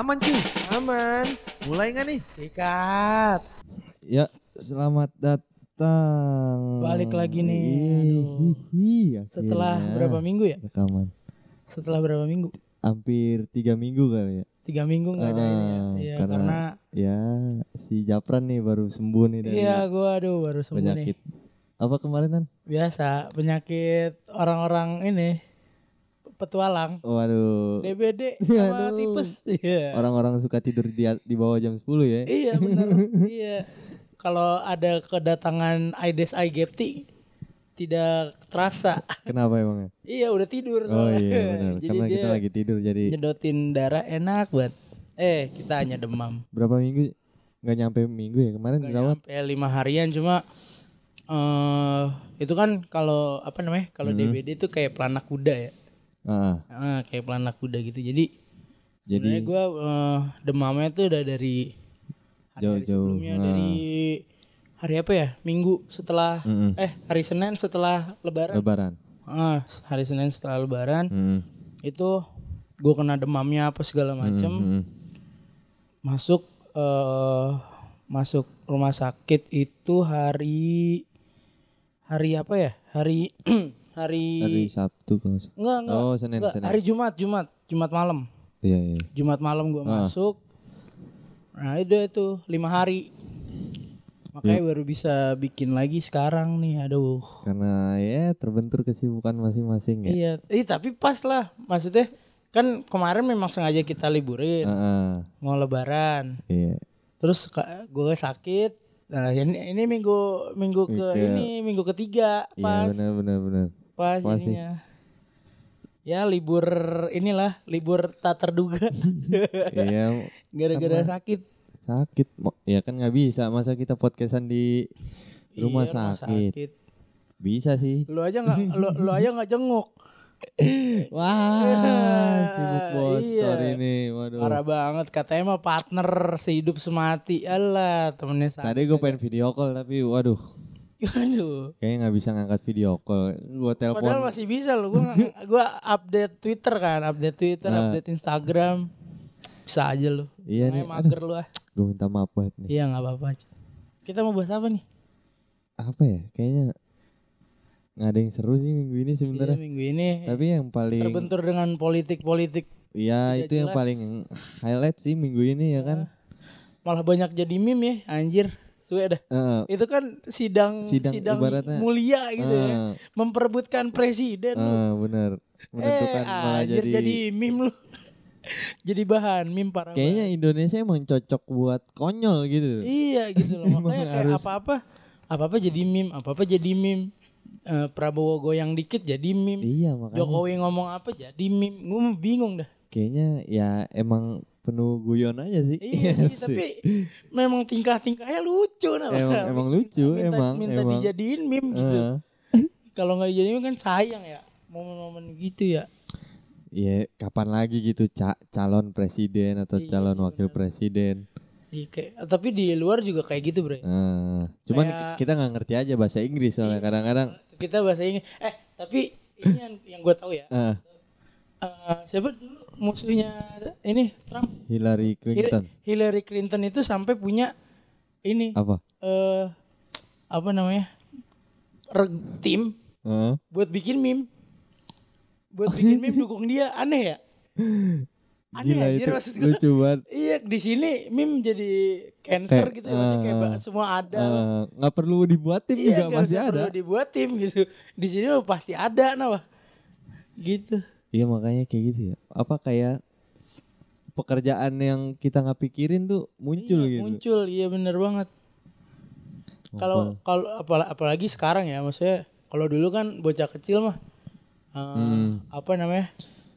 Aman cuy, Aman. mulai nggak nih? Sikat. Ya, selamat datang. Balik lagi nih, Ih, aduh. hihi, Setelah berapa minggu ya? Rekaman. Setelah berapa minggu? Hampir tiga minggu kali ya. Tiga minggu nggak ada ini ya? Iya karena- karena Ya, si Japran nih baru sembuh nih dari iya gua aduh baru sembuh penyakit. nih. Apa kemarin kan? Biasa penyakit orang-orang ini petualang. Waduh. DBD sama Aduh. tipes. Iya. Orang-orang suka tidur di, di bawah jam 10 ya. Iya benar. iya. Kalau ada kedatangan Aedes aegypti tidak terasa. Kenapa emangnya? iya udah tidur. Oh iya benar. Jadi Karena kita lagi tidur jadi nyedotin darah enak banget. Eh kita hanya demam. berapa minggu? Nggak nyampe minggu ya kemarin Gak dirawat. nyampe lima harian cuma eh itu kan kalau apa namanya kalau Hmm. DBD itu kayak pelanak kuda ya. Ah, Ah, kayak pelanak kuda gitu. Jadi jadi gue demamnya tuh udah dari hari, Jauh-jauh. sebelumnya Ah. dari hari apa ya minggu setelah Mm-mm. eh hari Senin setelah Lebaran. lebaran. Ah, hari Senin setelah Lebaran Mm-mm. itu gue kena demamnya apa segala macem Mm-mm. masuk eh masuk rumah sakit itu hari hari apa ya hari hari, Hari Sabtu kalau enggak enggak, Oh, Senin, enggak, Senin. hari Jumat Jumat. Jumat malam. Iya, iya. Jumat malam gua Ah. masuk. Nah itu itu. Lima hari. Makanya baru bisa bikin lagi sekarang nih aduh. Karena ya terbentur kesibukan masing-masing ya. iya. Eh tapi pas lah. Maksudnya kan kemarin memang sengaja kita liburin. Heeh. mau lebaran. Iya. terus gue sakit. Nah ini ini minggu minggu ke ini minggu ketiga Iya pas. benar benar benar. Pas Pas ininya ya libur inilah libur tak terduga Iya gara-gara sakit sakit. Ya kan nggak bisa masa kita podcastan di rumah Iya, sakit. Bisa sih. lu aja nggak lu, lu aja nggak jenguk Wah, sibuk bosor Iya. ini. Waduh. parah banget katanya mah partner sehidup semati alah temennya sakit Tadi gue pengen video call tapi waduh, aduh kayaknya nggak bisa ngangkat video call. Padahal telepon. masih bisa loh. Gua gua update Twitter kan, update Twitter, Nah. update Instagram. Bisa aja lo. Iya nih. mager lu ah. Gue minta maaf banget nih. Iya nggak apa-apa. Kita mau bahas apa nih? Apa ya? Kayaknya nggak ada yang seru sih minggu ini Iya, sebenarnya. minggu ini Tapi yang paling terbentur dengan politik-politik. Iya itu yang jelas. paling highlight sih minggu ini ya kan. Malah banyak jadi meme ya, anjir. Suwe dah. Heeh. Itu kan sidang Sidang sidang, mulia gitu ya. Heeh, Memperebutkan presiden lu. heeh, bener. Menentukan eh, malah jadi, jadi, meme lu. jadi bahan meme parah kayaknya Indonesia emang cocok buat konyol gitu. Iya gitu loh. Makanya kayak harus- apa-apa apa-apa jadi meme, apa-apa jadi meme. Eh, Prabowo goyang dikit jadi meme. Iya makanya Jokowi ngomong apa jadi meme. Gue bingung dah. Kayaknya ya emang penuh guyon aja sih. Iya sih, tapi memang tingkah-tingkahnya lucu nah. Emang- emang lucu, minta, emang, minta emang. dijadiin meme gitu. Heeh. Kalau nggak dijadiin meme kan sayang ya. Momen-momen gitu ya. Iya, kapan lagi gitu ca- calon presiden atau Iya calon wakil benar. presiden. Iya, kayak, tapi di luar juga kayak gitu, Bre. Nah, cuman Kayak- kita nggak ngerti aja bahasa Inggris soalnya kadang-kadang. Kita bahasa Inggris. Eh, tapi ini yang, yang gue tahu ya. Ah, Eh, siapa dulu musuhnya ini Trump? Hillary Clinton. Hillary Clinton itu sampai punya ini Apa? eh apa namanya? Reg, tim Heeh. buat bikin meme. Buat bikin meme dukung dia. Aneh ya? Aneh Gila anjir, itu maksud lucu banget. Iya, di sini meme jadi cancer Kayak, gitu ya, maksudnya kayak eh, ba- semua ada. Eh, nggak perlu dibuat tim iya, juga nggak masih usah ada. perlu dibuat tim gitu. Di sini pasti ada nah. Gitu. Iya makanya kayak gitu ya. Apa kayak pekerjaan yang kita nggak pikirin tuh muncul Iya, gitu. Muncul, iya bener banget. Kalau kalau apal- apalagi sekarang ya, maksudnya kalau dulu kan bocah kecil mah eh, Hmm. apa namanya?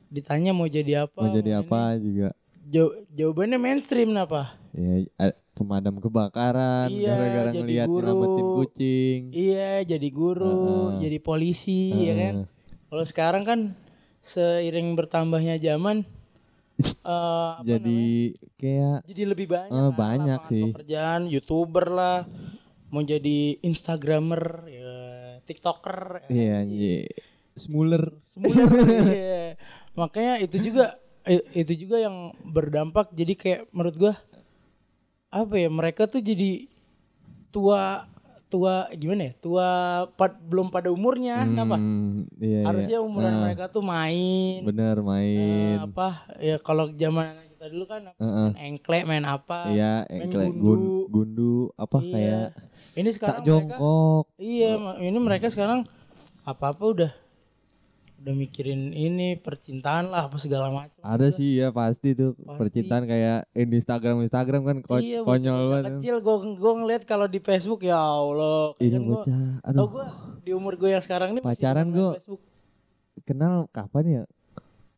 Ditanya mau jadi apa? mau jadi ini. apa juga. Jaw- jawabannya mainstream apa? Ya a- pemadam kebakaran Iya, gara-gara ngelihat nyelamatin kucing. Iya, jadi guru, Heeh. jadi polisi, ya kan? Kalau sekarang kan seiring bertambahnya zaman apa jadi kayak namanya? jadi lebih banyak, Eh, kan banyak lapangan sih. pekerjaan, youtuber lah, mau jadi instagramer, ya, tiktoker, ya, iya anjir. Smuler. semua. iya. Makanya itu juga itu juga yang berdampak jadi kayak menurut gua apa ya mereka tuh jadi tua tua gimana ya tua pad- belum pada umurnya kenapa Hmm, iya, iya. harusnya umuran Ah, mereka tuh main Bener eh, main. apa ya kalau zaman kita dulu kan apa, Heeh. main engklek main apa Iya, main engklek gundu. gun, gundu apa Iya. kayak ini tak sekarang mereka jongkok. iya ma- ini mereka sekarang apa apa udah udah mikirin ini percintaan lah apa segala macam Ada sih ya pasti tuh Pasti. percintaan kayak in Instagram Instagram kan ko- iya, konyol banget. kecil gue gue ngeliat kalau di Facebook ya Allah Ini gue bocah, aduh gue di umur gue yang sekarang ini Pacaran Facebook kenal kapan ya?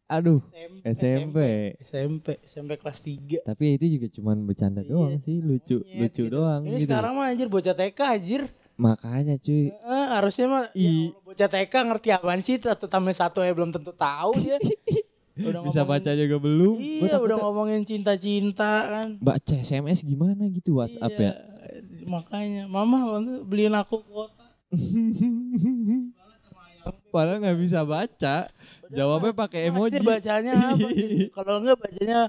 Aduh SMP SMP. SMP SMP kelas 3 Tapi itu juga cuman bercanda Iya, doang sih, lucu Monyet lucu gitu. doang ini gitu. sekarang mah anjir bocah TK anjir Makanya cuy, Eh, harusnya mah ya I- bocah TK ngerti apaan sih satu tambah satu ya belum tentu tahu dia udah bisa ngomongin- baca juga belum? Iya udah ngomongin cinta-cinta kan baca SMS gimana gitu WhatsApp Iya, ya? makanya mama beliin aku kuota Padahal nggak bisa baca. Jawabnya pakai emoji. Bacanya apa gitu. kalau enggak bacanya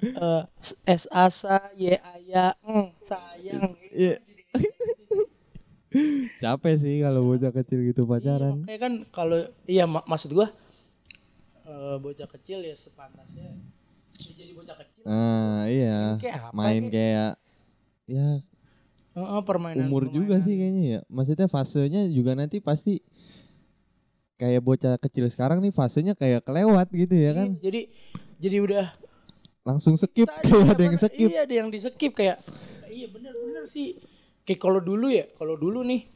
eh, S A S A Y A ya eng, sayang Iya. Capek sih kalau bocah kecil gitu Iya, pacaran. makanya kan kalau iya mak- maksud gua eh, bocah kecil ya sepantasnya ya jadi bocah kecil Nah, iya. kayak apa Main kayak- kayak ya Heeh, permainan umur juga permainan. sih kayaknya ya. Maksudnya fasenya juga nanti pasti kayak bocah kecil sekarang nih fasenya kayak kelewat gitu ya kan. Iya, jadi jadi udah Langsung skip kayak ada yang skip. Iya, ada yang di skip kayak iya bener-bener sih. Kayak kalau dulu ya, kalau dulu nih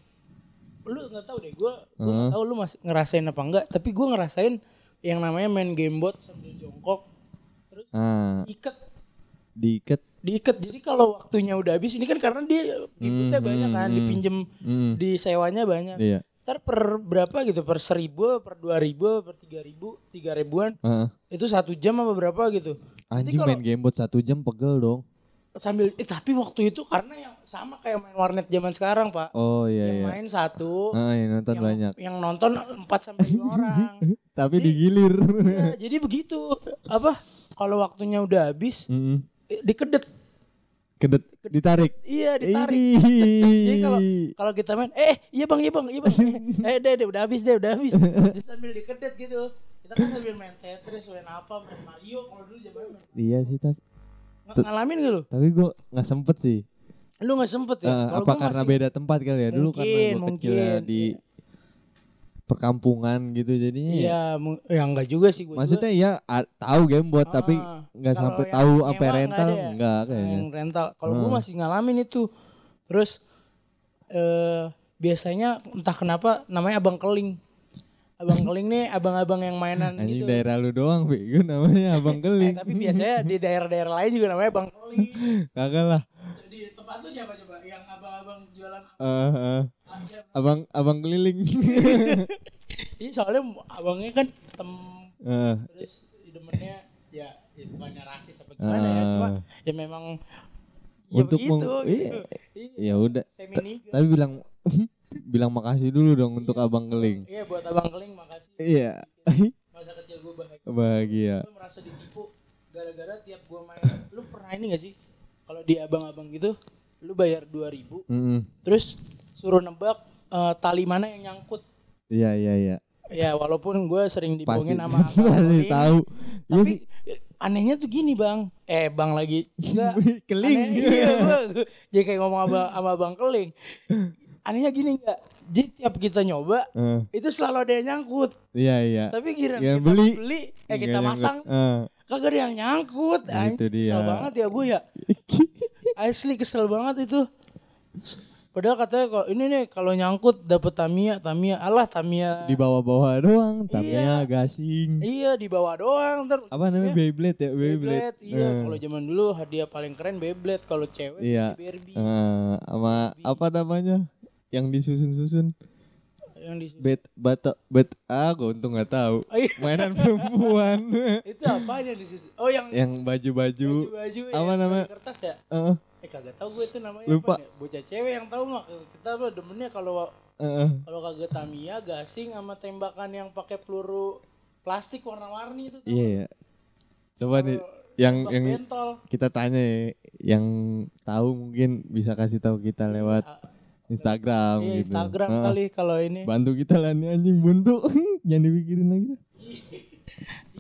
lu nggak tahu deh gua gua nggak Heeh. tahu lu masih ngerasain apa enggak, tapi gua ngerasain yang namanya main gamebot sambil jongkok terus Nah, ikat diikat. diikat. Jadi kalau waktunya udah habis ini kan karena dia gamebotnya Hmm, banyak kan, hmm, dipinjem Hmm. disewanya banyak. Iya. Ntar per berapa gitu, per seribu, per dua ribu, per tiga ribu, tiga ribuan, Heeh. itu satu jam apa berapa gitu. Anjing main gamebot satu jam pegel dong. Sambil eh, tapi waktu itu karena yang sama kayak main warnet zaman sekarang pak. Oh iya yang iya. main satu Ah, yang nonton yang, banyak. yang nonton empat sampai lima orang. Tapi Jadi- digilir. Ya, jadi begitu. Apa kalau waktunya udah habis Mm-mm. eh, dikedet. Kedet ditarik. iya ditarik. Jadi kalau kalau kita main eh iya bang iya bang iya bang. Eh deh deh udah habis deh udah habis. Terus sambil dikedet gitu. Kita kan sambil main Tetris main apa main Mario kalau dulu zaman Iya sih tapi ngalamin gak lu tapi gue nggak sempet sih. lu nggak sempet ya Kalau apa karena masih- beda tempat kali ya? Dulu karena Mungkin, gue kecilnya mungkin. di perkampungan gitu jadinya. ya. Iya, mu- ya enggak juga sih gue. Maksudnya ya a- tahu game buat tapi Ah, nggak kalau sampai tahu apa nggak rental ada ya? enggak kayaknya. yang rental. Kalau gue Ah. masih ngalamin itu. Terus eh biasanya entah kenapa namanya abang keling. Abang keling nih abang-abang yang mainan Anjing gitu. daerah lu doang, Bego namanya Abang Eh, Keling. tapi biasanya di daerah-daerah lain juga namanya abang keling. Kagak lah. Di tempat tuh siapa coba yang abang-abang jualan Eh, eh. abang abang keliling. Ini soalnya abangnya kan tem Eh, terus demennya ya, ya bukannya rasis apa gimana ya, cuma ya memang ya Untuk begitu meng- gitu. iya. ya udah. Tapi bilang bilang makasih dulu dong untuk Abang Keling. Iya buat abang keling makasih. Iya. Masa kecil gue bahagia. Bahagia. Gue merasa ditipu gara-gara tiap gue main. Lu pernah ini gak sih? Kalau di abang-abang gitu, lu bayar 2000 Mm-mm. terus suruh nebak eh, tali mana yang nyangkut. Iya iya iya. Ya walaupun gue sering dibohongin sama abang pasti tahu. Iya Tapi sih. eh, anehnya tuh gini bang. Eh bang lagi. Enggak. Keling. Aneh, iya, gua- jadi kayak ngomong abang, sama abang keling. Anehnya gini enggak. Jadi tiap kita nyoba Eh, itu selalu ada yang nyangkut. iya iya. Tapi kira Yang kita beli, beli, eh Nggak kita nyangkut. masang, Eh, kagak ada yang nyangkut. Itu Anjing, dia. Kesel banget ya bu ya. Asli kesel banget itu. Padahal katanya kalau ini nih kalau nyangkut dapat Tamiya, Tamiya, alah Tamiya. di bawah-bawah doang, tapi Iya. ya gasing. Iya di bawah doang ntar. Apa namanya Beyblade ya? Beyblade. Beyblade. Iya, Eh, kalau zaman dulu hadiah paling keren Beyblade, kalau cewek Iya. Barbie. eh, sama apa namanya? Yang disusun-susun. Yang di Bet batok bet ah gue untung nggak tahu. Oh, iya. Mainan perempuan. itu apa yang di Oh yang yang baju-baju. baju apa dari kertas ya? Eh, Eh kagak tahu gue itu namanya Lupa. apa ya? Bocah cewek yang tahu mah kita mah demennya kalau eh. kalau kagak Tamiya gasing sama tembakan yang pakai peluru plastik warna-warni itu tuh. Iya ya. Coba nih yang yang bentol. kita tanya ya, yang tahu mungkin bisa kasih tahu kita lewat Instagram Iya gitu. Instagram Heeh. kali kalau ini. Bantu kita lah nih anjing buntu. Jangan dipikirin lagi.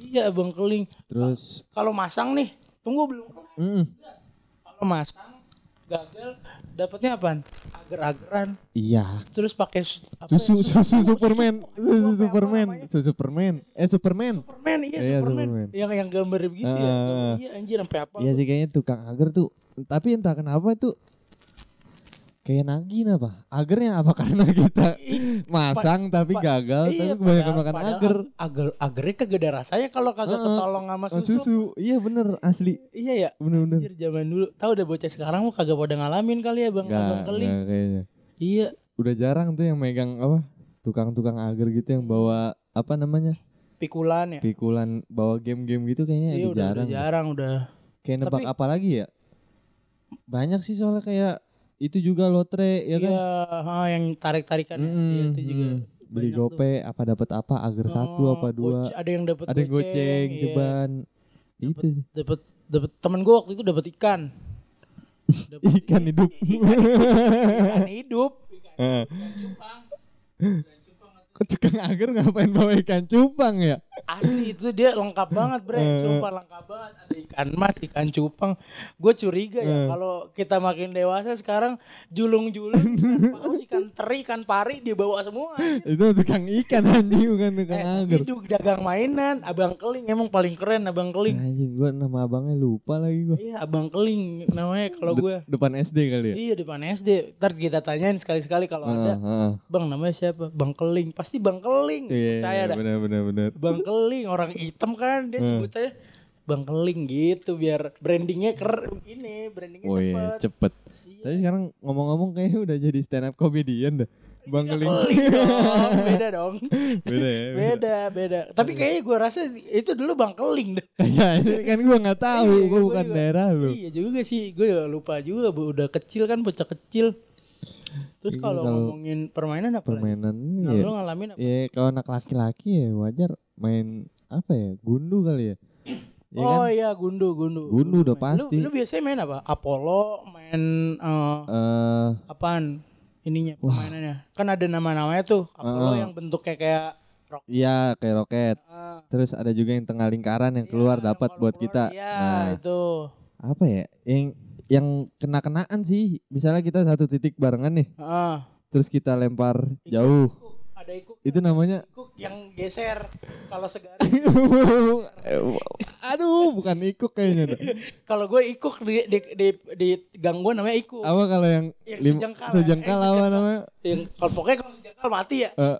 Iya Bang Keling. Terus Kalau masang nih, tunggu belum. mm, Kalau masang gagal dapatnya apaan? Agar-agaran. iya. Terus pakai su- apa Susu ya? susu Superman. Apa Susu apa Superman. Susu Superman. Eh Superman. Superman iya, Iya, Superman. Superman. Yang yang gambar begitu ya. Ah. Iya anjir sampai apa? Iya sih kayaknya tukang agar tuh. Tapi entah kenapa tuh kayak nagih apa? Agarnya apa karena kita masang tapi pa- gagal iya, tapi kebanyakan makan padahal agar. Agar agarnya kagak ada rasanya kalau kagak Heeh. ketolong sama susu. susu. Iya bener asli. Iya ya. Bener-bener. Anjir zaman dulu. Tahu udah bocah sekarang mau kagak pada ngalamin kali ya Bang Enggak, Abang Keling. kayaknya. Iya. Udah jarang tuh yang megang apa? Tukang-tukang agar gitu yang bawa apa namanya? Pikulan ya. Pikulan bawa game-game gitu kayaknya Iya udah udah, jarang. udah jarang udah. Kayak nebak Tapi- apa lagi ya? Banyak sih soalnya kayak itu juga lotre ya kan? Iya, yang tarik-tarikan ya. Mm-mm, Iya, itu juga. mm. Beli banyak tuh. gope apa dapat apa agar satu Oh, apa dua goce- ada yang dapat ada goceng iya. ceban itu. Dapat dapat temen gua waktu itu dapat ikan. Dapet ikan hidup ikan hidup. Eh, Ikan cupang. kok tukang agar ngapain bawa ikan cupang ya Asli itu dia lengkap banget, Bre. Eh. Sumpah lengkap banget. Ada ikan mas, ikan cupang. Gue curiga ya Eh. kalau kita makin dewasa sekarang julung-julung ikan paus, ikan teri, ikan pari dibawa semua. itu tukang ikan anjing bukan tukang Eh, agar itu dagang mainan, Abang Keling emang paling keren Abang Keling. anjing gua nama abangnya lupa lagi gua Iya, Abang Keling namanya kalau De- gue. depan SD kali ya Iya depan SD. Ntar kita tanyain sekali-sekali kalau ada. Heeh, heeh. Bang namanya siapa? Bang Keling. Pasti Bang Keling. iya Percaya dah. benar benar benar Bang Keling orang hitam kan dia Hmm. sebut aja Bang Keling gitu biar brandingnya keren ini brandingnya oh cepet. iya cepet Iya. tapi sekarang ngomong-ngomong kayaknya udah jadi stand up comedian dah bang Iya, keling Keling dong, beda dong. beda ya Beda, beda. Tapi kayaknya gua rasa itu dulu Bang Keling deh. ya ini kan gua nggak tahu Iya, gua gua bukan juga. daerah lu Iya juga sih, gue lupa juga bu udah kecil kan bocah kecil. Terus Iya, kalau ngomongin permainan apa? lagi? permainan Nah, ya lu ngalamin apa? ya kalau anak laki-laki ya wajar main apa ya gundu kali ya ya oh kan iya gundu gundu. Gundu udah main. Lu- pasti. Lu, biasanya main apa? Apollo, main eh, eh apaan? Ininya Wah. permainannya. Kan ada nama-namanya tuh. Apollo Ah. yang bentuknya kayak rock. iya kayak roket Ah, terus ada juga yang tengah lingkaran yang keluar iya, dapat buat kita Iya, nah itu. apa ya yang yang kena kenaan sih misalnya kita satu titik barengan nih Ah. terus kita lempar Ikut, jauh. Ada itu namanya ikut yang geser kalau segaris. aduh bukan ikut kayaknya kalau gue ikut di di di, di gang gue namanya ikut. apa kalau yang Yang lim- sejengkal ya? sejengkal Eh, apa namanya Yang kalau pokoknya kalau sejengkal mati ya. Eh,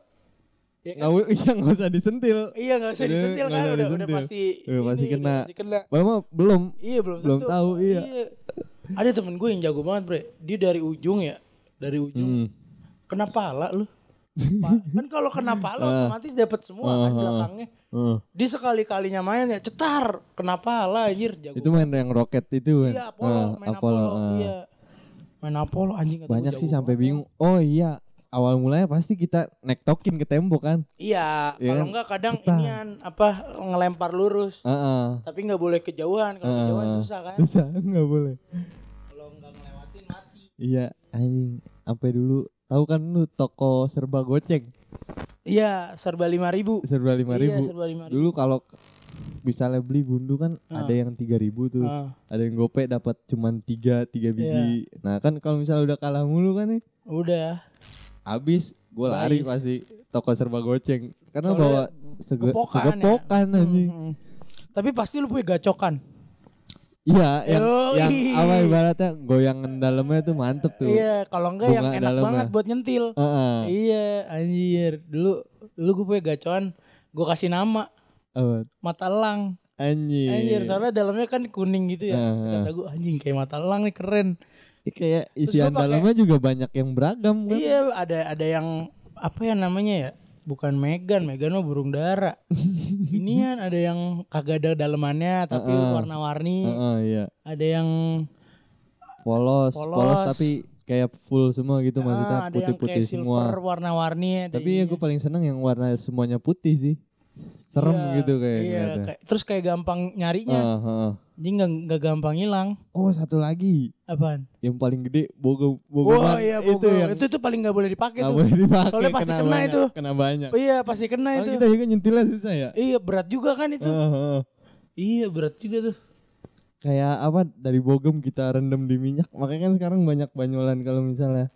Ya kan? nggak iya nggak usah disentil Iya nggak usah disentil kan udah, udah disentil. pasti Udah pasti kena. udah pasti kena. Mama belum Iya belum Belum tentu. tahu, iya. Ada temen gue yang jago banget bre. Dia dari ujung ya, dari ujung. Hmm. Kena pala lu. Kan kalau kena pala Ah. otomatis dapat semua kan Ah, ah, belakangnya. Eh, Dia sekali kalinya main ya cetar kena pala anjir jago. itu main yang roket itu kan iya Apollo, main Apollo, eh. iya. Main Apollo anjing banyak sih sampai bingung oh iya awal mulanya pasti kita nektokin ke tembok kan Iya, Iya kalau kan? enggak kadang Cetar. inian apa ngelempar lurus. Heeh. Tapi nggak boleh kejauhan, kalau Ah. kejauhan susah kan. susah nggak boleh Kalau nggak ngelewatin mati. iya anjing sampai dulu tahu kan lu toko serba goceng Iya, serba lima ribu. serba lima Iya, ribu serba lima ribu. dulu kalau misalnya beli gundu kan Ah. ada yang tiga ribu tuh Ah, ada yang gope dapat cuman tiga tiga biji Iya. nah kan kalau misalnya udah kalah mulu kan nih udah. habis gue lari Baik. pasti toko serba goceng karena Soalnya bawa sege- Kepokan, segepokan ya. anjing Hmm, hmm. Tapi pasti lu punya gacokan. Iya yang Yoi. yang apa ibaratnya goyangan dalamnya tuh mantep tuh Iya, kalau enggak yang Bunga enak dalamnya. banget buat nyentil. Heeh. Iya, anjir. Dulu dulu gue punya gacoan, gue kasih nama Apa? mata elang. anjing Anjir, soalnya dalamnya kan kuning gitu ya. Heeh. Kata gue anjing kayak mata elang nih keren. Ih, kayak isian dalamnya juga banyak yang beragam kan Iya, ada ada yang apa ya namanya ya? Bukan Megan, Megan mah burung dara. Inian ada yang kagak ada dalemannya tapi Heeh. warna-warni. Heeh, iya Ada yang polos, Polos. polos tapi kayak full semua gitu maksudnya ada yang putih-putih semua silver warna-warni tapi ya gue paling seneng yang warna semuanya putih sih serem Iya, gitu kayak Iya, kayak- terus kayak gampang nyarinya. Ah, ah. Jadi nggak nggak gampang hilang. Oh satu lagi Apaan? yang paling gede bogem Wah bogeman iya itu Bogor. yang Itu tuh paling nggak boleh dipakai tuh. boleh dipakai Soalnya pasti kena banyak, itu. kena banyak Oh, iya pasti kena Oh, itu. kita juga nyentilnya susah ya Iya berat juga kan itu. Ah, ah. Iya berat juga tuh. kayak apa dari bogem kita rendam di minyak makanya kan sekarang banyak banyolan kalau misalnya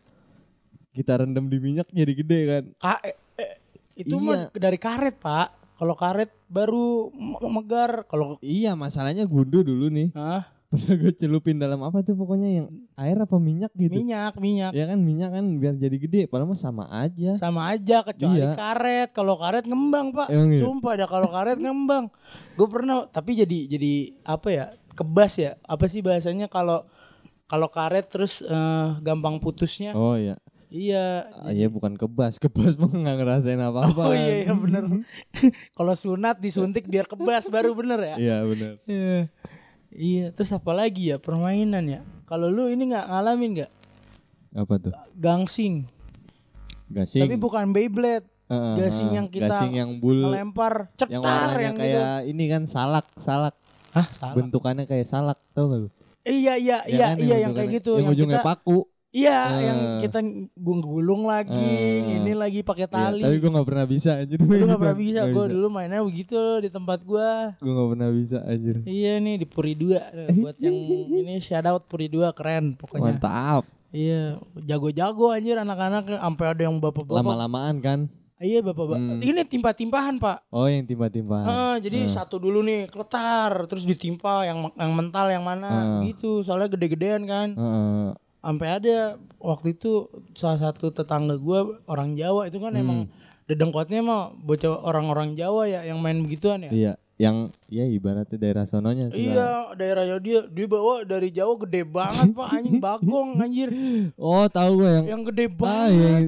kita rendam di minyak jadi gede kan Ka eh, eh, itu Iya. mah dari karet pak. Kalau karet baru me- megar. Kalau iya masalahnya gundu dulu nih Hah? pernah gue celupin dalam apa tuh pokoknya yang air apa minyak gitu minyak minyak ya kan minyak kan biar jadi gede padahal mah sama aja sama aja kecuali Iya. karet. Kalau karet ngembang pak. Emang iya? Sumpah dah kalau karet ngembang. Gue pernah tapi jadi jadi apa ya kebas ya. Apa sih bahasanya kalau kalau karet terus eh, gampang putusnya. oh iya Iya. Ah, iya bukan kebas kebas mah nggak ngerasain apa apa Oh iya iya bener. kalau sunat disuntik biar kebas baru bener ya. iya benar Iya. Iya, terus apa lagi ya permainan ya? Kalau lu ini nggak ngalamin nggak apa tuh gangsing? gasing Tapi bukan Beyblade, Heeh, gasing yang kita gasing yang bul ngelempar cetar yang yang, warnanya gitu. kayak ini kan salak salak Hah, salah. bentukannya kayak salak tau gak lu Iya iya Ya iya kan, iya yang kayak bentukannya- gitu yang, ujungnya kita paku iya Eh. yang kita gulung lagi, Eh. ini lagi pakai Iya, tali. tapi gue gak pernah bisa anjir Lu nggak pernah bisa, gue dulu mainnya begitu di tempat gua. gue gak pernah bisa anjir Iya nih di Puri 2 buat yang ini shout out Puri 2 keren pokoknya. mantap Iya, jago-jago anjir anak-anak sampai ada yang bapak-bapak. lama-lamaan kan Iya bapak-bapak. Hmm. Ini timpa-timpahan pak. oh yang timpa-timpa Heeh, jadi Hmm. satu dulu nih kletar, terus ditimpa yang yang mental yang mana Hmm. gitu. Soalnya gede-gedean kan. Heeh. Sampai ada waktu itu salah satu tetangga gua orang Jawa itu kan Hmm. emang dedengkotnya mah bocah orang-orang Jawa ya yang main begituan ya. iya yang ya ibaratnya daerah sononya sih. Iya, daerahnya dia dia bawa dari Jawa gede banget pak anjing bagong anjir, oh tahu gue yang yang gede ah banget. yang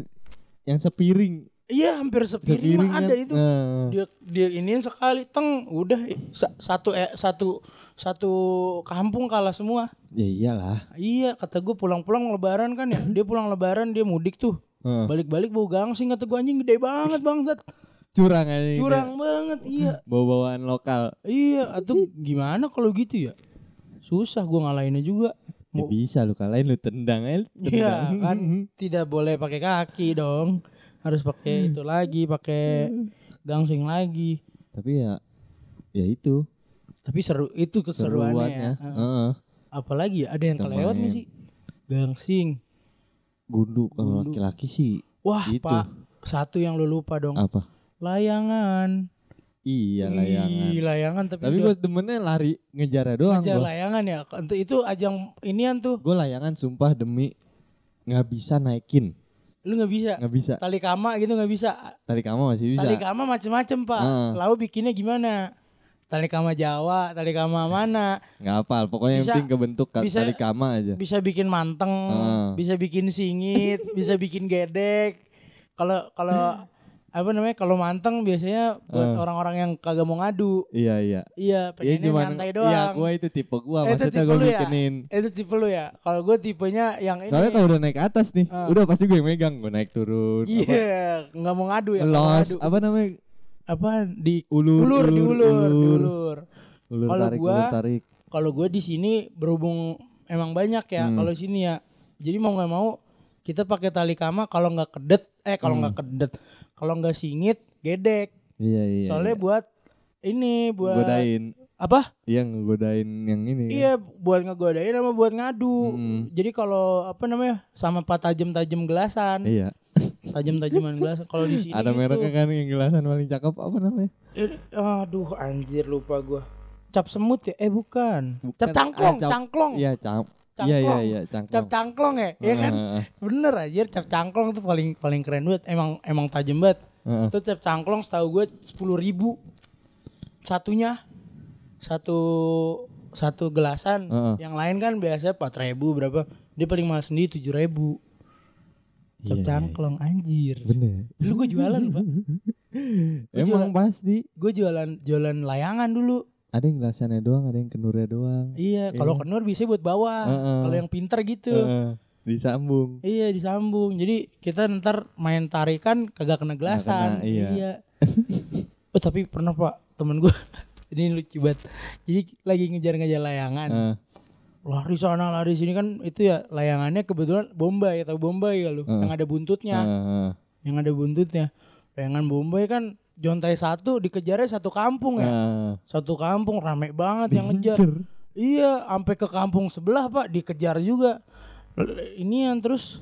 yang sepiring Iya hampir sepiring, sepiring mah ada kan. itu. Nah. dia dia iniin sekali teng udah sa- satu eh, satu satu kampung kalah semua ya iyalah. Iya kata gue pulang-pulang lebaran kan ya. Dia pulang lebaran dia mudik tuh. Balik-balik bau gangsing kata gue anjing gede banget bangsat. Curang aja curang banget iya. Bawa-bawaan lokal. Iya atau gimana kalau gitu ya? Susah gue ngalahinnya juga. Ya bisa lu kalahin lu tendang aja lu iya kan tidak boleh pakai kaki dong. Harus pakai itu lagi pakai gangsing lagi. Tapi ya ya itu. Tapi seru itu keseruannya. Ya. seruannya Heeh. Apalagi ya ada yang kelewat nih sih gangsing. Gundu kalau Gundu. laki-laki sih wah Itu. pak satu yang lu lupa dong. Apa? Layangan. Iya layangan Ih, layangan. tapi, tapi gue demennya lari ngejarnya doang ngejar layangan ya. Untuk itu ajang inian tuh. Gue layangan sumpah demi nggak bisa naikin. Lu nggak bisa? Nggak bisa. Tali kama gitu nggak bisa? Tali kama masih bisa. Tali kama macem-macem pak. Heeh. lalu bikinnya gimana tali kama Jawa tali kama mana nggak apal pokoknya yang Bisa- penting kebentuk bisa- tali kama aja bisa bikin manteng Heeh. bisa bikin singit bisa bikin gedek kalau kalau apa namanya kalau manteng biasanya buat Heeh. orang-orang yang kagak mau ngadu iya iya iya Iya pengennya nyantai doang Iya, gue itu tipe. Eh, itu Maksudnya gue lu ya? bikinin. itu tipe lu ya kalau gue tipenya yang ini Soalnya kalau udah naik atas nih, Ah. udah pasti gue yang megang. Gue naik turun. iya nggak mau ngadu ya Apa, ngadu. Apa namanya? Apa di Ulur, ulur, ulur, di ulur, di ulur. ulur. Ulur Kalau gua- ulur tarik. Kalau gue di sini berhubung emang banyak ya Hmm. kalau sini ya. Jadi mau nggak mau kita pakai tali kama kalau nggak kedet, eh kalau Hmm. nggak kedet, kalau nggak singit, gedek. Iya, iya. Soalnya iya. buat ini buat godain. apa? Iya, ngegodain yang ini. Iya buat ngegodain sama buat ngadu. Mm. Jadi kalau apa namanya sama pak tajam-tajam gelasan, Iya. Tajam-tajaman gelasan. Kalau di sini Ada mereknya kan yang gelasan paling cakep apa namanya? Eh, aduh anjir lupa gua. Cap semut ya? Eh bukan. Bukan. Cap cangklong, Ah, cap- cangklong. Iya. Cangklong. Iya, iya, iya, cangklong. Cap cangklong ya? Iya kan? Heeh, Bener aja cap cangklong tuh paling paling keren banget. Emang emang tajam banget. Tuh cap cangklong setahu gue sepuluh ribu satunya satu satu gelasan. Heeh. Yang lain kan biasa empat ribu berapa? Dia paling mahal sendiri tujuh ribu. Iya, iya, cangklong anjir. Bener. Dulu gue jualan pak. Emang pasti. Gue jualan jualan layangan dulu. Ada yang gelasannya doang, ada yang kenurnya doang. Iya, kalau Iya. kenur bisa buat bawa. Heeh. Kalau yang pinter gitu. Heeh. Disambung. Iya disambung. Jadi kita ntar main tarikan kagak kena gelasan. kena, iya. Oh tapi pernah pak temen gue ini lucu banget. Jadi lagi ngejar-ngejar layangan. Eh, Lari sana lari sini kan itu ya layangannya kebetulan Bombay tahu Bombay ya lu Heeh. yang ada buntutnya. eh, eh. Yang ada buntutnya. Layangan Bombay kan jontai satu dikejarnya satu kampung ya. Eh, Satu kampung rame banget yang ngejar. Iya, sampai ke kampung sebelah pak dikejar juga. Ini yang terus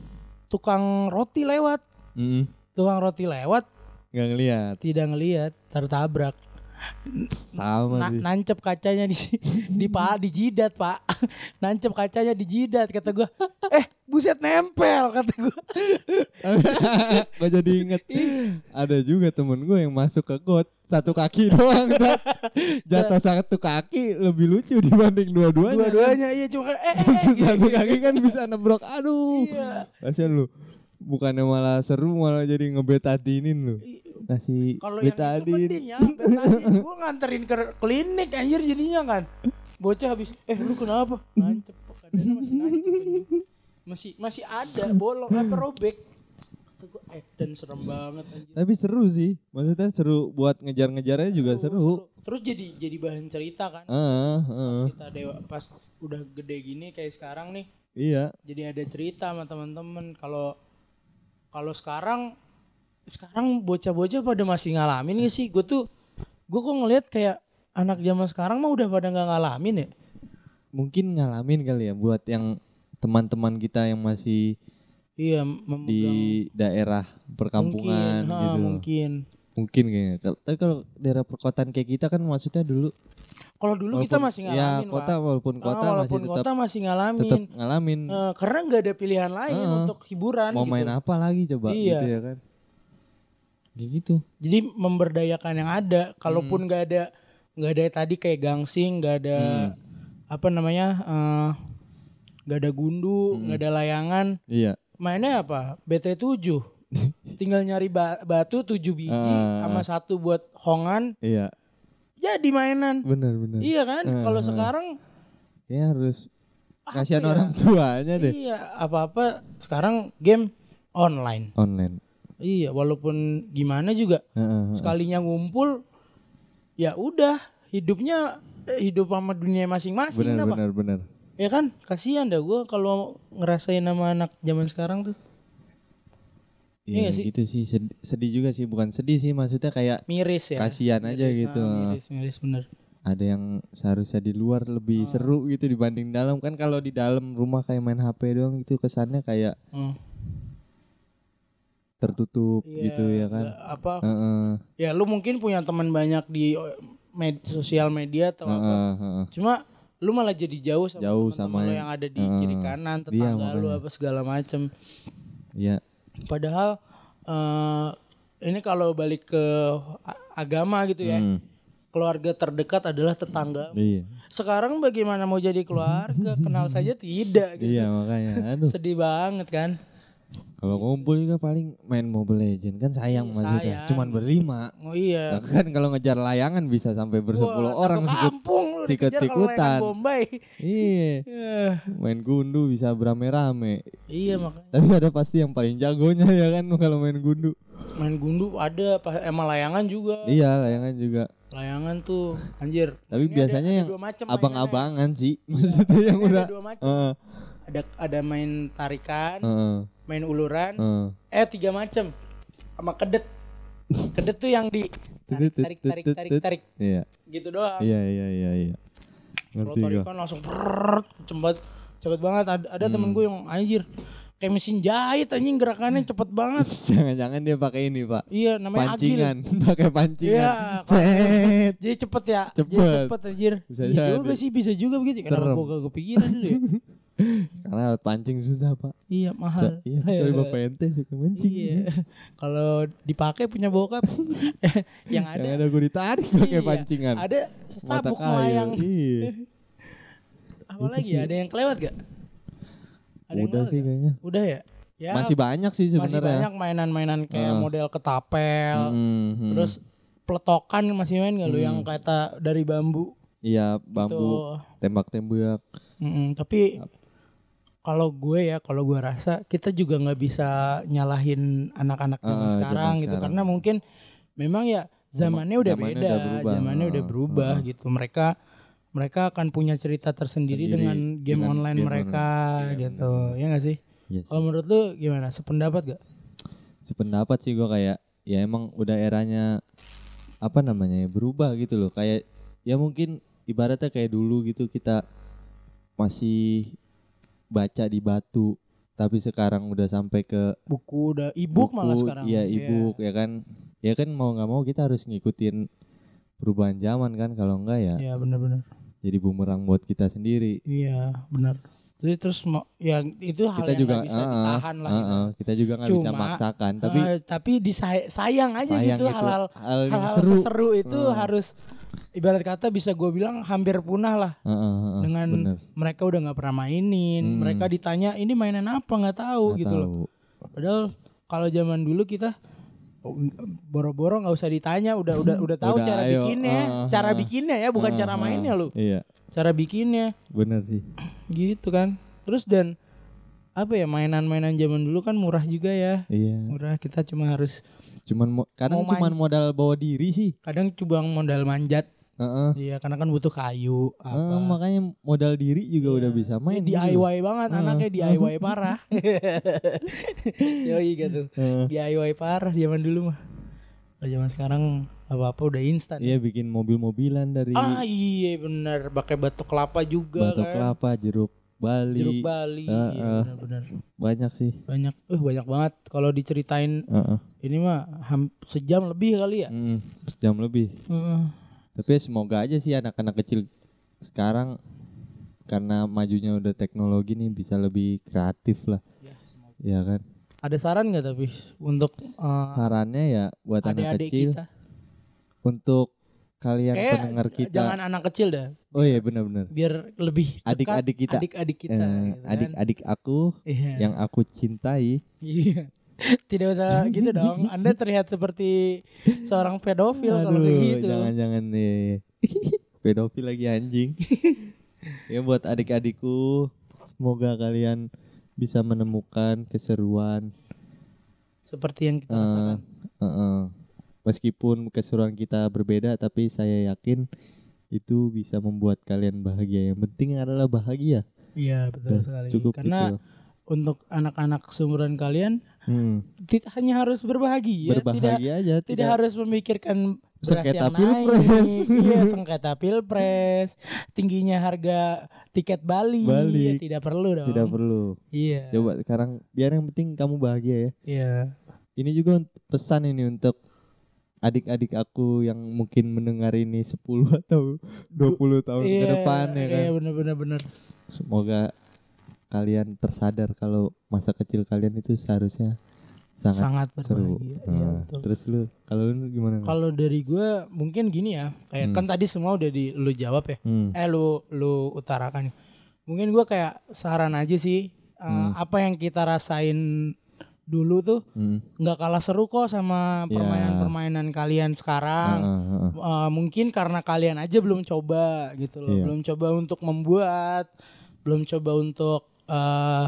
tukang roti lewat, Mm, tukang roti lewat nggak ngeliat tidak ngelihat tertabrak. Sama Na- sih nancep kacanya di di pa di jidat pak, nancep kacanya di jidat kata gua. Eh buset nempel kata gua. Gak jadi inget Ada juga temen gue yang masuk ke got Satu kaki doang Tat. Jatuh satu kaki Lebih lucu dibanding dua-duanya Dua-duanya iya cuma kan, eh, eh, eh gitu. Satu kaki kan bisa nebrok Aduh Iya. Kasian lu Bukannya malah seru Malah jadi ngebetadinin lu Kasih Kalau yang itu ya, betadin. gua nganterin ke klinik anjir jadinya kan. Bocah habis, eh lu kenapa? Nancep, kadang masih nancep. Masih masih ada bolong apa robek. Eh dan serem banget anjir. Tapi seru sih Maksudnya seru Buat ngejar-ngejarnya juga seru Terus jadi jadi bahan cerita kan. Ah, Pas kita dewa, pas udah gede gini kayak sekarang nih, Iya jadi ada cerita sama teman-teman kalau kalau sekarang sekarang bocah-bocah pada masih ngalamin gak sih? Gue tuh gue kok ngeliat kayak anak zaman sekarang mah udah pada nggak ngalamin ya? Mungkin ngalamin kali ya Buat yang teman-teman kita yang masih iya memegang. di daerah perkampungan mungkin, ha, gitu. mungkin. Mungkin kayaknya. Tapi kalau daerah perkotaan kayak kita kan maksudnya dulu kalau dulu kita walaupun- masih ya ngalamin kota Pak. walaupun Ah, kota walaupun masih kota tetap masih ngalamin. tetap ngalamin. Eh, karena nggak ada pilihan lain Heeh. untuk hiburan mau gitu. main apa lagi coba Iya. gitu ya kan gitu. Jadi memberdayakan yang ada kalaupun Hmm. nggak ada nggak ada tadi kayak gangsing nggak ada Hmm. apa namanya eh, nggak ada gundu Hmm. nggak ada layangan. Iya. Mainnya apa? BT7 tinggal nyari ba- batu 7 biji Ah. sama satu buat hongan. Iya. Jadi mainan. Benar benar. Iya kan? Ah, kalau ah. sekarang kayaknya harus apa kasihan ya? orang tuanya deh. Iya apa-apa. Sekarang game online. Online iya walaupun gimana juga heeh. sekalinya ngumpul ya udah hidupnya eh, hidup sama dunia masing-masing benar apa benar benar ya kan? Kasihan dah gue kalau ngerasain sama anak zaman sekarang tuh. Iya nggak sih? gitu sih. Sedih, sedih juga sih. Bukan sedih sih maksudnya kayak miris ya? kasihan aja Miris, gitu. ah, miris miris bener. Ada yang seharusnya di luar lebih Ah. seru gitu dibanding dalam. Kan kalau di dalam rumah kayak main HP doang itu kesannya kayak Hmm. Tertutup Iya, gitu ya kan? apa Heeh, ya lu mungkin punya teman banyak di eh, med sosial media atau apa. Heeh, heeh. cuma lu malah jadi jauh sama Jauh teman-teman sama lu yang- ada di Heeh. kiri kanan Iya, tetangga lu makanya. apa segala macem. Iya. Padahal eh ini kalau balik ke agama gitu ya Hmm, keluarga terdekat adalah tetangga. Iya. Sekarang bagaimana mau jadi keluarga? Kenal saja tidak gitu. Iya makanya. Aduh. Sedih banget kan kalau ngumpul juga paling main Mobile Legend kan sayang Iya, maksudnya. sayang. cuman berlima. Oh iya. Kan kalau ngejar layangan bisa sampai bersepuluh Wah, orang kampung sikut-sikutan. iya. Main gundu bisa berame-rame. Iya makanya. Tapi ada pasti yang paling jagonya ya kan kalau main gundu. Main gundu ada pas emang layangan juga. Iya layangan juga. Layangan tuh anjir. Tapi Ini biasanya ada yang macem abang-abangan sih. Maksudnya yang udah dua macam Heeh, ada ada main tarikan heeh, main uluran heeh. eh tiga macam sama kedet. Kedet tuh yang di tarik tarik tarik tarik, tarik. iya. Gitu doang. Iya iya iya iya. Kalau tarikan langsung brrrr, cepet cepet banget. Ada, ada temen Hmm. gue yang anjir kayak mesin jahit anjing gerakannya cepet banget. Jangan-jangan dia pakai ini pak. Iya namanya agil. Pancingan. Pakai pancingan. Iya, jadi cepet ya. Jadi Cepet. cepet anjir. Bisa iya juga sih bisa juga begitu. Serem. gue gak kepikiran dulu ya karena alat pancing susah pak. Iya mahal. Iya kecuali bapak ente suka mancing. Iya. Kalau dipakai punya bokap yang yang ada. ada gue ditarik pakai iya, pancingan. ada sabuk melayang iya. Apa lagi ya ada yang kelewat gak ada yang udah sih gak? kayaknya. Udah ya? Ya. Masih banyak sih masih sebenarnya. banyak mainan-mainan kayak Heeh. model ketapel. Hmm, hmm. terus peletokan masih main gak lu Hmm. yang kata dari bambu? Iya bambu. Tuh. tembak-tembak. Mm-mm, tapi kalau gue ya kalau gue rasa kita juga nggak bisa nyalahin anak-anak zaman Ah, zaman sekarang gitu sekarang. karena mungkin memang ya zamannya udah zamannya beda, udah berubah. zamannya udah berubah heeh. gitu. Mereka mereka akan punya cerita tersendiri Sendiri dengan game dengan online game mereka online. Iya, gitu. Ya nggak sih? Iya sih. Kalau menurut lu gimana? Sependapat gak? sependapat sih gua kayak ya emang udah eranya apa namanya ya berubah gitu loh kayak ya mungkin ibaratnya kayak dulu gitu kita masih baca di batu tapi sekarang udah sampai ke Buku udah e-book malah buku, sekarang. iya ebook ya kan ya kan mau nggak mau kita harus ngikutin perubahan zaman kan kalau enggak ya Iya benar-benar. jadi bumerang buat kita sendiri Iya benar. Jadi terus mau yang itu hal kita yang juga nggak bisa ah, ditahan lah. ah, gitu. ah, kita juga nggak bisa maksakan tapi Eh, tapi disay- sayang aja sayang gitu gitu hal-hal hal-hal seru seru itu Hmm. harus ibarat kata bisa gue bilang hampir punah lah Ah, ah, ah, ah, dengan bener. mereka udah nggak pernah mainin Hmm. mereka ditanya ini mainan apa nggak tahu Nggak gitu loh tahu. padahal kalau zaman dulu kita boro-boro nggak usah ditanya udah udah udah tahu Udah, cara ayo. bikinnya Ah, cara ah. bikinnya ya bukan Ah, cara mainnya lu Iya, cara bikinnya bener sih. gitu kan terus dan apa ya mainan-mainan zaman dulu kan murah juga ya Iya. murah kita cuma harus Cuman mo- kadang Mau cuman modal bawa diri sih. kadang coba modal manjat Heeh. iya karena kan butuh kayu apa makanya modal diri juga Iya. udah bisa main. Ini. DIY banget Ah. anaknya DIY parah yoi gitu Eh, DIY parah zaman dulu mah Kalau zaman sekarang apa apa udah instan Iya bikin mobil-mobilan dari ah iya benar pakai batok kelapa juga batok kan kelapa, jeruk Bali. jeruk Bali Ah, iya, ah. benar-benar Banyak sih. banyak eh banyak banget kalau diceritain Heeh. ini mah ham- sejam lebih kali ya Mm, jam lebih. Heeh. Tapi ya semoga aja sih anak-anak kecil sekarang karena majunya udah teknologi nih bisa lebih kreatif lah. Ya kan. ada saran nggak tapi untuk eh, Sarannya ya buat anak adik-adik kecil kita untuk kalian kayak pendengar kita. jangan anak kecil dah Oh iya benar-benar. biar lebih Adik-adik kita. adik-adik kita Eh, gitu kan. adik-adik aku Iya. yang aku cintai. Iya. Tidak usah gitu dong. Anda terlihat seperti seorang pedofil kalau Aduh, kayak gitu. jangan-jangan nih. Pedofil lagi anjing. ya buat adik-adikku, semoga kalian bisa menemukan keseruan. Seperti yang kita rasakan. eh, eh. Meskipun keseruan kita berbeda, tapi saya yakin itu bisa membuat kalian bahagia. Yang penting adalah bahagia. Iya, betul Udah sekali. cukup Karena gitu. untuk anak-anak seumuran kalian Hmm, tidak hanya harus berbahagia, tidak berbahagia aja, tidak, tidak, harus memikirkan Sengketa yang pilpres. naik, iya sengketa pilpres, tingginya harga tiket Bali, Balik. ya, tidak perlu dong. tidak perlu. Iya. Coba sekarang biar yang penting kamu bahagia ya. Iya. Ini juga pesan ini untuk adik-adik aku yang mungkin mendengar ini 10 atau 20 tahun ke Iya, depan ya kan. Iya, benar-benar benar. Semoga kalian tersadar kalau masa kecil kalian itu seharusnya sangat, Sangat seru. Iya, Nah, betul. terus lu kalau lu gimana? Kalau dari gue mungkin gini ya, kayak Hmm. kan tadi semua udah di lu jawab ya, Hmm. eh lu lu utarakan. Mungkin gue kayak saran aja sih, Hmm. apa yang kita rasain dulu tuh Hmm. nggak kalah seru kok sama Ya. permainan-permainan kalian sekarang. Ah, ah, ah. Eh, mungkin karena kalian aja belum coba gitu loh, Iya. belum coba untuk membuat, belum coba untuk eh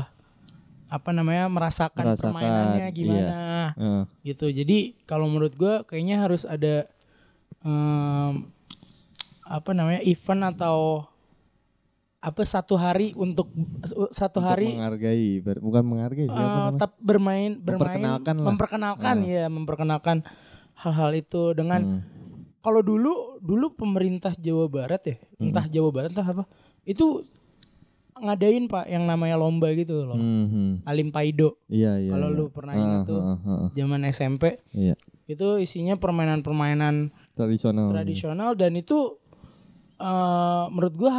apa namanya merasakan, Merasakan, permainannya iya. gimana Ah, gitu jadi kalau menurut gue kayaknya harus ada em, apa namanya event atau apa satu hari untuk satu untuk hari menghargai, ber- bukan menghargai namanya? tetap bermain bermain Memperkenalkan lah. memperkenalkan Ah. ya memperkenalkan hal-hal itu dengan Hmm. kalau dulu dulu pemerintah Jawa Barat ya entah Jawa Barat entah apa itu ngadain pak yang namanya lomba gitu loh Hmm, hmm. Alim Paido Iya, iya. Kalau iya. lu pernah Ah, ingat tuh. ah, ah, ah. zaman SMP Iya, itu isinya permainan-permainan tradisional. tradisional dan itu eh, menurut gua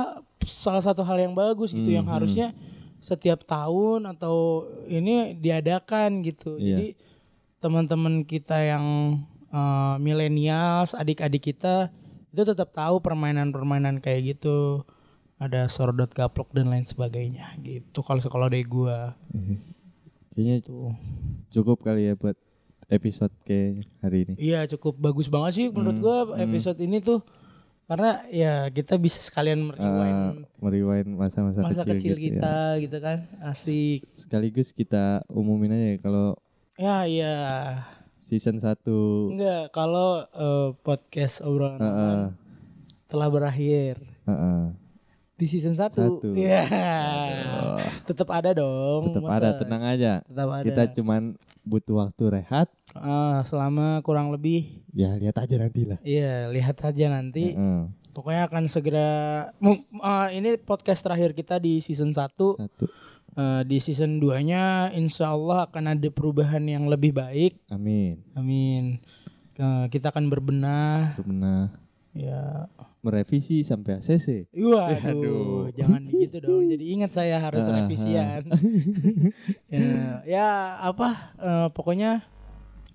salah satu hal yang bagus gitu yang Hmm, harusnya setiap tahun atau ini diadakan gitu. Iya. Jadi teman-teman kita yang eh, millennials, adik-adik kita itu tetap tahu permainan-permainan kayak gitu. Ada sordot gaplok dan lain sebagainya gitu. Kalau kalau dari gua Kayaknya tuh. cukup kali ya buat episode kayak hari ini. Iya cukup bagus banget sih menurut Hmm, gua hmm. episode ini tuh karena ya kita bisa sekalian Eh, merewind merewind masa-masa masa kecil, kecil, gitu ya. kita gitu kan asik Sekaligus kita umumin aja ya kalau ya iya season 1 Enggak, kalau eh, podcast obrolan Heeh. aman telah berakhir Heeh. Di season 1. Satu. Iya. Tetap ada dong. Tetap masa- ada, tenang aja. Tetap ada. Kita cuman butuh waktu rehat. Ah, selama kurang lebih Ya lihat aja nanti lah. iya, lihat aja nanti. Heeh. Pokoknya akan segera ah, ini podcast terakhir kita di season 1. Satu. Eh, di season 2-nya insya Allah akan ada perubahan yang lebih baik. Amin. Amin. Eh, kita akan berbenah Pernah ya merevisi sampai ACC. Waduh, Aduh. jangan begitu dong. Jadi ingat saya harus Ah, revisian. ya, ya apa? eh, pokoknya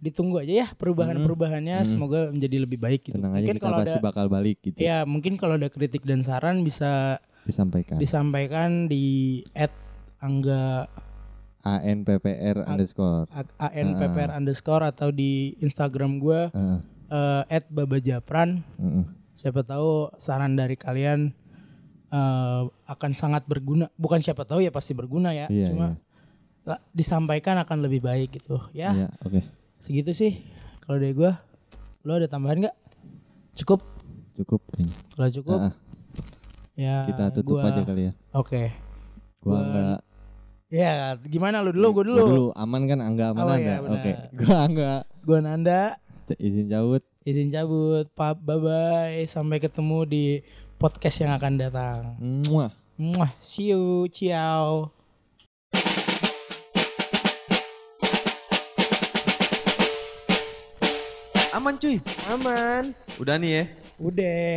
ditunggu aja ya perubahan-perubahannya. Hmm. Semoga menjadi lebih baik gitu. Tenang mungkin kalau ada, bakal balik gitu. ya mungkin kalau ada kritik dan saran bisa Disampaikan. disampaikan di at angga ANPPR underscore. anppr underscore atau di Instagram gua Heeh. Eh, at babajapran. Heeh. Siapa tahu saran dari kalian eh, akan sangat berguna. Bukan siapa tahu ya pasti berguna ya. Iya, Cuma lah, disampaikan akan lebih baik gitu. Ya, Iya, oke. segitu sih. Kalau dari gua, lo ada tambahan nggak? Cukup. Cukup. Kalau cukup, ah, ya. kita tutup gua- aja kali ya. Oke. Gua Gua- enggak Ya, gimana lu dulu? Gua dulu. Gua dulu aman kan Angga aman Oh, iya, benar. Oke. Gua enggak Gua Nanda. Izin jauh. Izin cabut. Pa- Bye bye. Sampai ketemu di podcast yang akan datang. Muah. Muah, see you. Ciao. Aman cuy. Aman. Udah nih ya. Udah.